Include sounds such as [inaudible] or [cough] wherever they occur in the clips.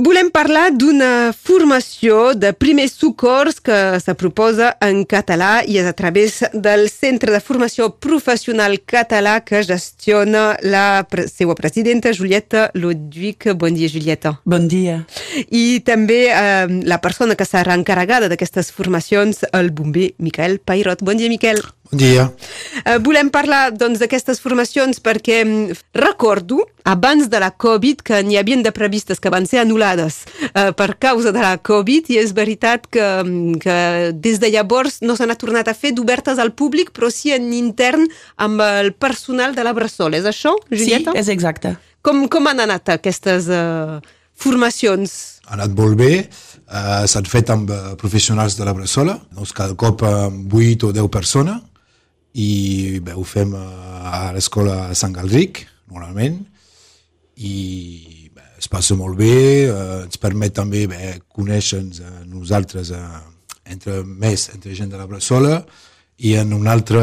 Volem parlar d'una formació de primers socors que se proposa en català i és a través del Centre de Formació Professional Català que gestiona la pre seva presidenta, Julieta Ludwig. Bon dia, Julieta. Bon dia. I també eh, la persona que serà encarregada d'aquestes formacions, el bomber Miquel Pairot. Bon dia, Miquel. Bon dia. Uh, volem parlar doncs, d'aquestes doncs, formacions perquè um, recordo, abans de la Covid, que n'hi havien de previstes que van ser anul·lades uh, per causa de la Covid i és veritat que, que des de llavors no s'han tornat a fer d'obertes al públic, però sí en intern amb el personal de la Bressol. És això, Julieta? Sí, és exacte. Com, com han anat aquestes uh, formacions? Ha anat molt bé, uh, s'han fet amb uh, professionals de la Bressola, doncs cada cop amb 8 o 10 persones, i bé, ho fem a l'escola Sant Galric, normalment, i bé, es passa molt bé, eh, ens permet també bé, conèixer-nos a nosaltres eh, entre més, entre gent de la Bressola, i en una altra,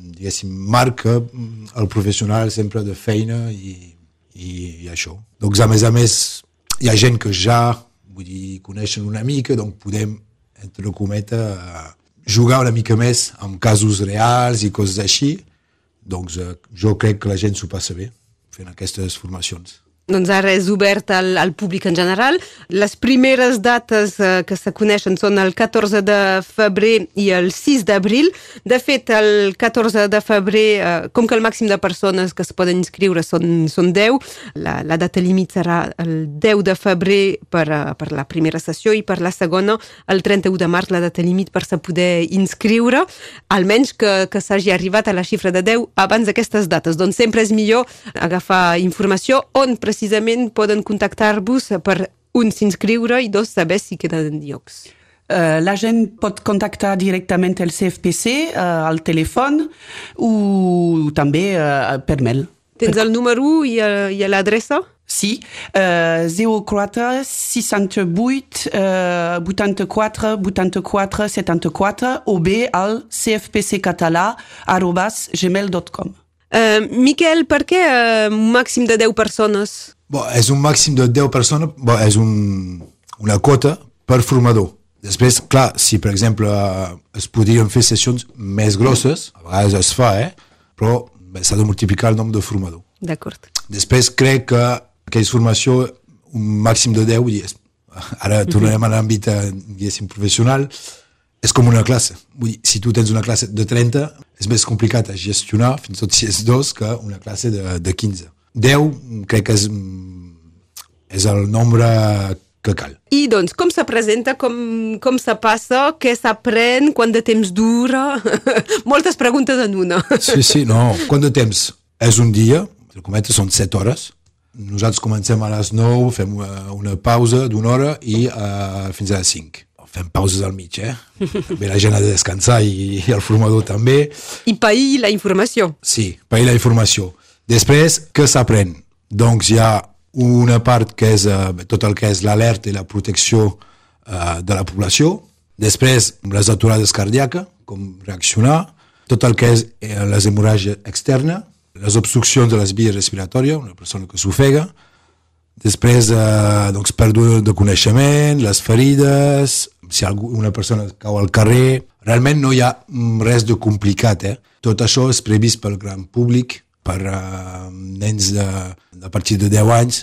diguéssim, marca el professional sempre de feina i, i, i això. Doncs, a més a més, hi ha gent que ja, vull dir, coneixen una mica, doncs podem, entre cometes, jugar una mica més amb casos reals i coses així, doncs eh, jo crec que la gent s'ho passa bé fent aquestes formacions. Doncs ara és obert al, al públic en general. Les primeres dates eh, que se coneixen són el 14 de febrer i el 6 d'abril. De fet, el 14 de febrer, eh, com que el màxim de persones que es poden inscriure són, són 10, la, la data límit serà el 10 de febrer per, uh, per la primera sessió i per la segona el 31 de març la data límit per se poder inscriure, almenys que, que s'hagi arribat a la xifra de 10 abans d'aquestes dates. Doncs sempre és millor agafar informació on poden contactar-vos per un s'inscriure i dos saber si queden llocs. Uh, la gent pot contactar directament el CFPC uh, al telèfon o també uh, per mail. Tens el número i, i l'adreça? Sí, uh, 04 68 uh, 84 84 74 o bé al cfpccatalà arrobas gmail.com. Uh, Miquel, per què uh, un màxim de 10 persones? Bon, és un màxim de 10 persones, bon, és un, una quota per formador. Després, clar, si per exemple es podrien fer sessions més grosses, a vegades es fa, eh? però s'ha de multiplicar el nombre de formador. D'acord. Després crec que aquella formació, un màxim de 10, dies, ara tornarem a l'àmbit professional, és com una classe. Vull dir, si tu tens una classe de 30, és més complicat a gestionar, fins i tot si és dos, que una classe de, de 15. 10 crec que és, és el nombre que cal. I doncs, com se presenta, com, com se passa, què s'aprèn, quant de temps dura? [laughs] Moltes preguntes en una. sí, sí, no. Quant de temps? És un dia, el cometa són 7 hores. Nosaltres comencem a les 9, fem una, una pausa d'una hora i uh, fins a les 5 fem pauses al mig, eh? També la gent ha de descansar i, i el formador també. I pair la informació. Sí, pair la informació. Després, què s'aprèn? Doncs hi ha una part que és uh, tot el que és l'alerta i la protecció uh, de la població. Després, les aturades cardíaques, com reaccionar. Tot el que és eh, les hemorràgies externes, les obstruccions de les vies respiratòries, una persona que s'ofega. Després, eh, doncs, pèrdua de coneixement, les ferides, si una persona cau al carrer... Realment no hi ha res de complicat, eh? Tot això és previst pel gran públic, per uh, nens de, de partir de 10 anys,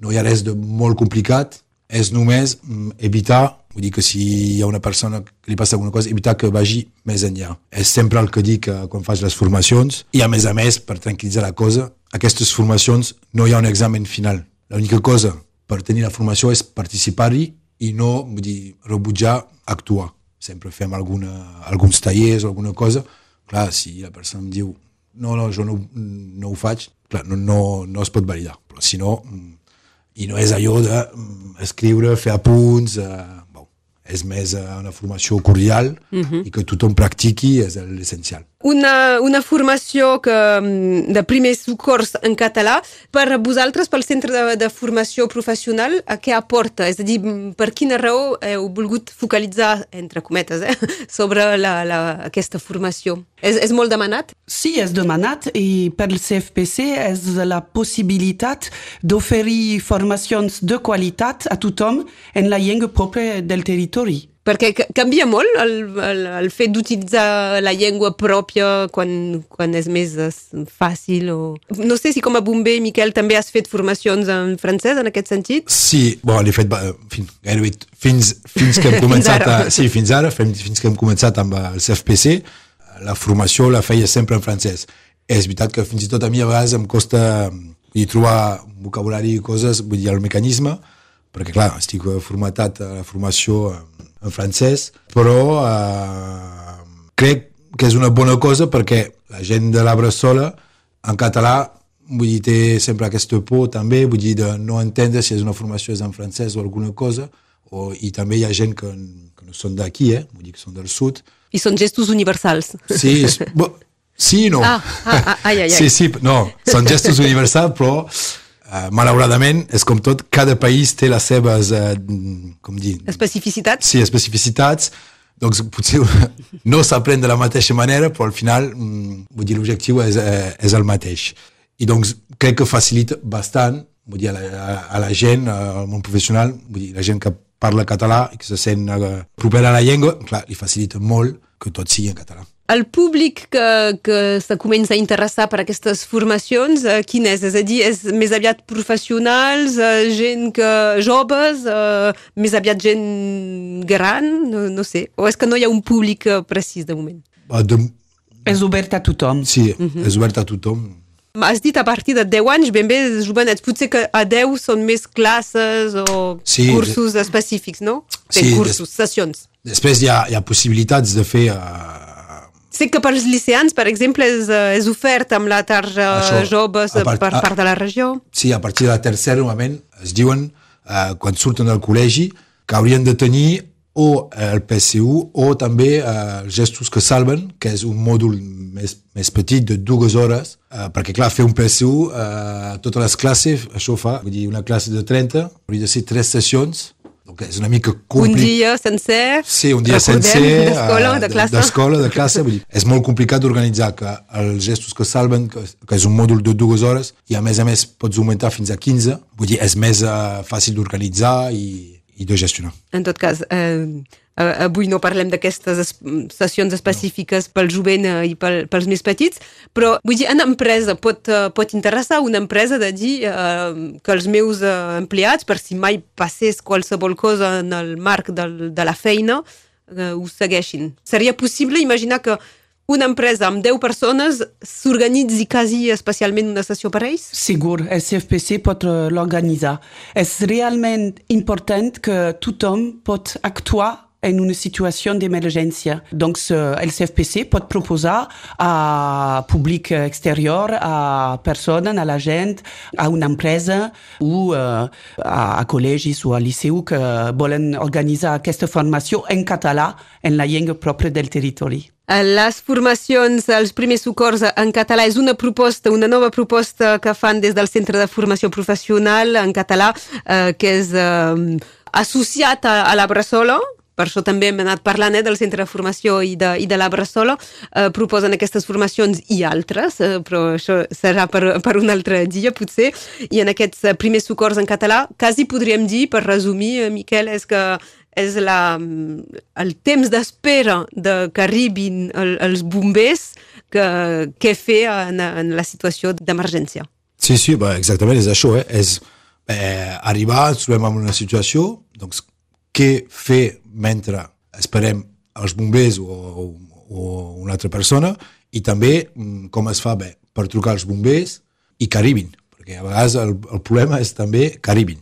no hi ha res de molt complicat, és només um, evitar, vull dir que si hi ha una persona que li passa alguna cosa, evitar que vagi més enllà. És sempre el que dic uh, quan faig les formacions, i a més a més, per tranquil·litzar la cosa, aquestes formacions no hi ha un examen final. L'única cosa per tenir la formació és participar-hi i no vull dir, rebutjar actuar. Sempre fem alguna, alguns tallers o alguna cosa. Clar, si la persona em diu no, no, jo no, no ho faig, clar, no, no, no es pot validar. Però si no, mm, i no és allò d'escriure, mm, fer apunts, eh, bon, és més eh, una formació cordial uh mhm. -huh. i que tothom practiqui és l'essencial. Una, una formació que, mm, de primers socors en català. Per vosaltres, pel Centre de, de Formació Professional, a què aporta? És a dir, mm, per quina raó heu volgut focalitzar, entre cometes, eh, [laughs] sobre la, la, aquesta formació? És, és molt demanat? Sí, és demanat i per el CFPC és la possibilitat d'oferir formacions de qualitat a tothom en la llengua pròpia del territori. Perquè canvia molt el, el, el fet d'utilitzar la llengua pròpia quan, quan és més fàcil o... No sé si com a bomber, Miquel, també has fet formacions en francès en aquest sentit? Sí, bon, l'he fet fin, gairebé fins, fins que hem [laughs] començat a, sí, fins ara, fins que hem començat amb el CFPC, la formació la feia sempre en francès. És veritat que fins i tot a mi a vegades em costa dir, trobar un vocabulari i coses, vull dir, el mecanisme, perquè clar, estic formatat a la formació en francès, però eh, crec que és una bona cosa perquè la gent de la Bressola en català vull dir, té sempre aquesta por també, vull dir, de no entendre si és una formació és en francès o alguna cosa, o, i també hi ha gent que, que no són d'aquí, eh? vull dir que són del sud. I són gestos universals. Sí, és, bo, sí no. Ah, ah, ah, ai, ai, ai. Sí, sí, no, són gestos universals, però Uh, malauradament, és com tot, cada país té les seves, uh, com dir... Especificitats? Sí, especificitats. Doncs potser [laughs] no s'aprèn de la mateixa manera, però al final, mm, vull dir, l'objectiu és, uh, és el mateix. I doncs crec que facilita bastant, vull dir, a la, a la gent, al món professional, vull dir, la gent que parla català i que se sent uh, propera a la llengua, clar, li facilita molt que tot sigui en català. El públic que, que se comença a interessar per aquestes formacions, eh, quin és? És a dir, és més aviat professionals, eh, gent que joves, eh, més aviat gent gran, no, no sé. O és que no hi ha un públic eh, precís de moment? De... És obert a tothom. Sí, uh -huh. és obert a tothom. Has dit a partir de 10 anys, ben bé, jovenets. Potser que a 10 són més classes o sí, cursos específics, no? Sí, cursos, des... sessions. Després hi ha, hi ha possibilitats de fer... Uh Sé que per als liceans, per exemple, és, eh, és ofert amb la tarja Això, joves part, per part de la regió. Sí, a partir de la tercera, normalment, es diuen, eh, quan surten del col·legi, que haurien de tenir o el PSU o també eh, gestos que salven, que és un mòdul més, més petit de dues hores, eh, perquè clar, fer un PSU, eh, totes les classes, això fa, vull dir, una classe de 30, hauria de ser tres sessions, donc és una mica complicat. Un dia sencer. Sí, un dia sencer. D'escola, de classe. D'escola, de classe. Vull dir, és molt complicat d'organitzar que els gestos que salven, que, que és un mòdul de dues hores, i a més a més pots augmentar fins a 15. Vull dir, és més uh, fàcil d'organitzar i, i de gestionar. En tot cas, eh, avui no parlem d'aquestes es sessions específiques pel jovent uh, i pel, pels més petits, però vull dir, una empresa pot, uh, pot interessar una empresa de dir uh, que els meus empleats, per si mai passés qualsevol cosa en el marc del, de la feina, uh, ho segueixin. Seria possible imaginar que una empresa amb 10 persones s'organitzi quasi especialment una sessió per ells? Segur, el CFPC pot l'organitzar. És realment important que tothom pot actuar en una situació d'emergència. Doncs uh, el CFPC pot proposar a públic exterior, a persones, a la gent, a una empresa o uh, a, a col·legis o a liceu que volen organitzar aquesta formació en català, en la llengua pròpia del territori. Les formacions, els primers socors en català és una proposta, una nova proposta que fan des del Centre de Formació Professional en català, eh, que és eh, associat a, a la Bressola, per això també hem anat parlant eh, del centre de formació i de, i de la Bressola, eh, proposen aquestes formacions i altres, eh, però això serà per, per un altre dia, potser, i en aquests eh, primers socors en català, quasi podríem dir, per resumir, eh, Miquel, és que és la, el temps d'espera de que arribin el, els bombers que, què fer en, en la situació d'emergència. Sí, sí, bah, exactament, és això, eh? és eh, arribar, ens trobem en una situació, doncs què fer mentre esperem els bombers o, o, o una altra persona i també mm, com es fa bé per trucar als bombers i que arribin, perquè a vegades el, el problema és també que arribin.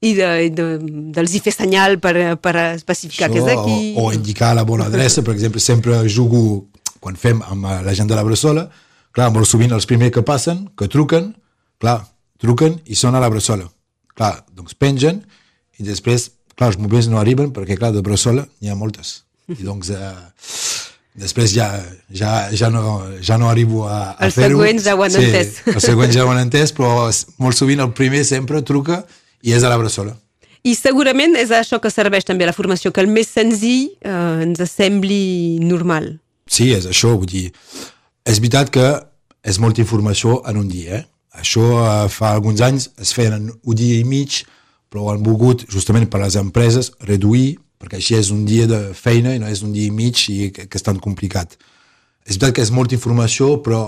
I de, de, dels hi fer senyal per, per especificar Això, que és d'aquí. O, o indicar la bona adreça, per exemple, sempre jugo, quan fem amb la gent de la Bressola, clar, molt sovint els primers que passen, que truquen, clar, truquen i són a la Bressola. Clar, doncs pengen i després clar, els bombers no arriben perquè, clar, de Bressola n'hi ha moltes. I doncs, eh, Després ja, ja, ja, no, ja no arribo a, a Els fer-ho. següents ja ho han sí, entès. [laughs] Els següents ja ho han entès, però molt sovint el primer sempre truca i és a la bressola. I segurament és això que serveix també a la formació, que el més senzill eh, ens sembli normal. Sí, és això, vull dir, és veritat que és molta informació en un dia, eh? Això eh, fa alguns anys es feien en un dia i mig, però han volgut, justament per les empreses, reduir, perquè així és un dia de feina i no és un dia i mig i que, que és tan complicat. És veritat que és molta informació, però,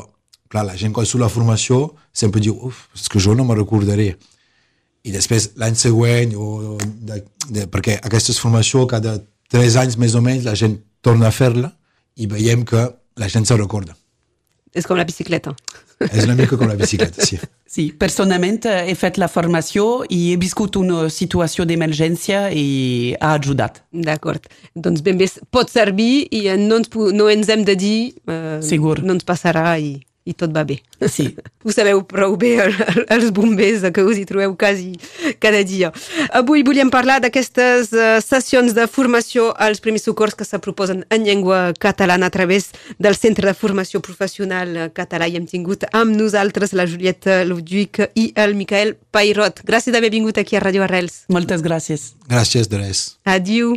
clar, la gent quan surt la formació sempre diu, uf, és que jo no me recordaré. I després l'any següent, o de, de, perquè aquesta formació cada tres anys més o menys la gent torna a fer-la i veiem que la gent se recorda. És com la bicicleta. És una mica com la bicicleta, sí. [laughs] Sí, personalment eh, he fet la formació i he viscut una situació d'emergència i ha ajudat. D'acord. Doncs ben bé, pot servir i eh, no ens, no ens hem de dir... Eh, Segur. No ens passarà i, i tot [laughs] va bé. Sí. Ho sabeu prou bé, [laughs] el- el- els bombers, que us hi trobeu quasi cada dia. Avui volíem parlar d'aquestes eh, sessions de formació als primers socors que se proposen en llengua catalana a través del Centre de Formació Professional Català i hem tingut amb nosaltres la Julieta Ludwig i el Micael Pairot. Gràcies d'haver vingut aquí a Radio Arrels. Moltes gràcies. Gràcies de res. Adiu.